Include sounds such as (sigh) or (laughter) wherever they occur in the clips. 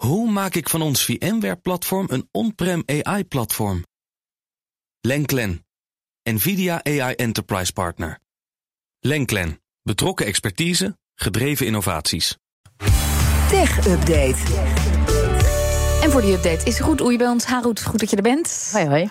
Hoe maak ik van ons VMware-platform een on-prem AI-platform? Lenklen, NVIDIA AI Enterprise Partner. Lenklen, betrokken expertise, gedreven innovaties. Tech Update. En voor die update is goed Oei bij ons. Harout, goed dat je er bent. Hoi, hoi.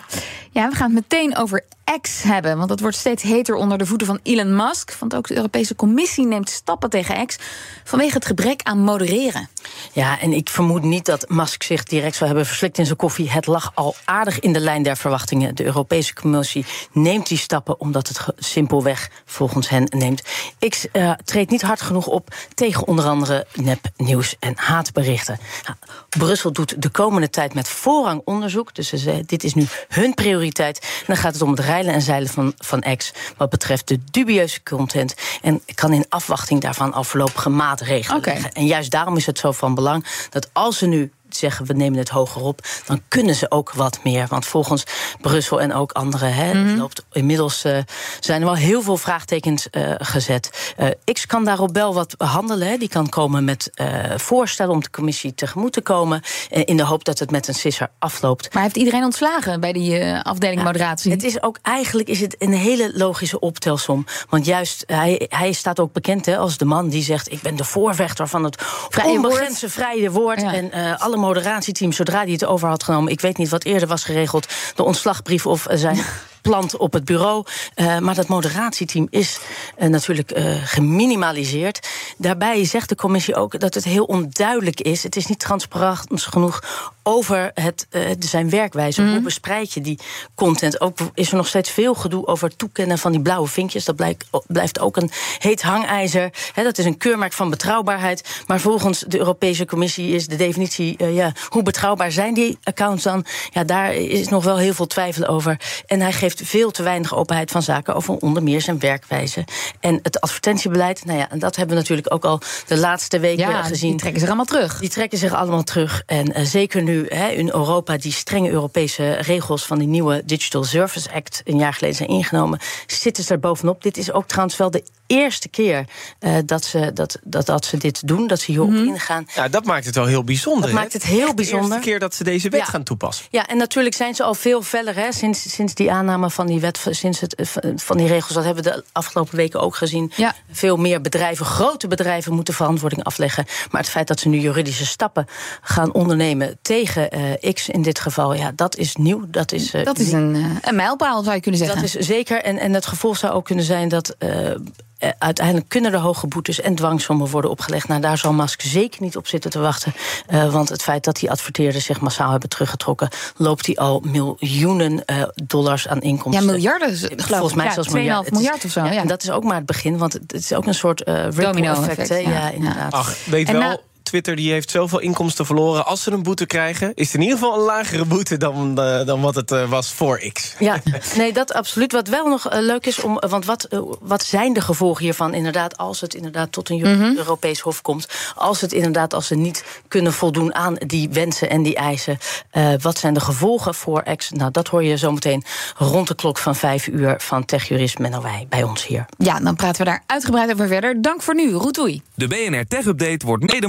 Ja, we gaan het meteen over X hebben. Want dat wordt steeds heter onder de voeten van Elon Musk. Want ook de Europese Commissie neemt stappen tegen X vanwege het gebrek aan modereren. Ja, en ik vermoed niet dat Musk zich direct zou hebben verslikt in zijn koffie. Het lag al aardig in de lijn der verwachtingen. De Europese Commissie neemt die stappen omdat het simpelweg volgens hen neemt. X uh, treedt niet hard genoeg op tegen onder andere nepnieuws en haatberichten. Nou, Brussel doet de komende tijd met voorrang onderzoek. Dus ze, dit is nu hun prioriteit. Dan gaat het om het en zeilen van, van X wat betreft de dubieuze content. En kan in afwachting daarvan al voorlopige maatregelen. En juist daarom is het zo van belang dat als ze nu zeggen we nemen het hoger op, dan kunnen ze ook wat meer. Want volgens Brussel en ook anderen hè, loopt inmiddels eh, zijn er wel heel veel vraagtekens eh, gezet. Eh, X kan daarop wel wat handelen. Hè. Die kan komen met voorstellen om de commissie tegemoet te komen. in de hoop dat het met een sisser afloopt. Maar heeft iedereen ontslagen bij die afdeling moderatie? Het is ook eigenlijk is het een hele logische optelsom. Want juist, hij, hij staat ook bekend hè, als de man die zegt: Ik ben de voorvechter van het Vrije woord. Ja. En alle moderatieteams, zodra hij het over had genomen, ik weet niet wat eerder was geregeld, de ontslagbrief of eh, zijn. (laughs) Plant op het bureau. Eh, maar dat moderatieteam is eh, natuurlijk eh, geminimaliseerd. Daarbij zegt de commissie ook dat het heel onduidelijk is. Het is niet transparant genoeg over het, zijn werkwijze. Hoe bespreid je die content? Ook is er nog steeds veel gedoe over het toekennen van die blauwe vinkjes. Dat blijkt, blijft ook een heet hangijzer. Dat is een keurmerk van betrouwbaarheid. Maar volgens de Europese Commissie is de definitie... ja, hoe betrouwbaar zijn die accounts dan? Ja, daar is nog wel heel veel twijfel over. En hij geeft veel te weinig openheid van zaken... over onder meer zijn werkwijze. En het advertentiebeleid, nou ja, en dat hebben we natuurlijk ook al de laatste weken ja, gezien. die trekken zich allemaal terug. Die trekken zich allemaal terug. En eh, zeker nu hè, in Europa die strenge Europese regels van die nieuwe Digital Service Act een jaar geleden zijn ingenomen, zitten ze er bovenop. Dit is ook trouwens wel de eerste keer eh, dat, ze, dat, dat, dat ze dit doen, dat ze hierop Mhm. ingaan. Ja, dat maakt het wel heel bijzonder. Dat maakt het heel Echt bijzonder. De eerste keer dat ze deze wet Ja. gaan toepassen. Ja, en natuurlijk zijn ze al veel feller hè, sinds, sinds die aanname van die wet, sinds het, eh, van die regels. Dat hebben we de afgelopen weken ook gezien. Ja. Veel meer bedrijven, grote bedrijven, moeten verantwoording afleggen. Maar het feit dat ze nu juridische stappen gaan ondernemen tegen eh, X in dit geval, ja, dat is nieuw. Dat is, eh, Dat is een, een mijlpaal, zou je kunnen zeggen. dat is zeker. En, en het gevolg zou ook kunnen zijn dat. Eh, uiteindelijk kunnen er hoge boetes en dwangsommen worden opgelegd. Nou, daar zal Musk zeker niet op zitten te wachten. Eh, want het feit dat die adverteerders zich massaal hebben teruggetrokken, loopt hij al miljoenen eh, dollars aan ja, inkomsten. miljarden, geloof Volgens mij ja, zelfs 2,5 miljard. Is- miljard of zo. Ja, En dat is ook maar het begin, want het is ook een soort eh ripple Domino-effect, effect. hè? ja. Ja, Ja. inderdaad. Ach, weet En wel, Twitter die heeft zoveel inkomsten verloren. Als ze een boete krijgen, is het in ieder geval een lagere boete dan, eh, dan wat het eh, was voor X. Ja, nee, dat absoluut. Wat wel nog eh, leuk is, om, want wat, wat zijn de gevolgen hiervan inderdaad... als het inderdaad tot een Euro- Europees Hof komt... als het inderdaad, als ze niet kunnen voldoen aan die wensen en die eisen... eh, wat zijn de gevolgen voor X? Nou, dat hoor je zometeen rond de klok van vijf uur... van techjurist Menno Wij bij ons hier. Ja, dan praten we daar uitgebreid over verder. Dank voor nu, Roetoei. De BNR Tech Update wordt mede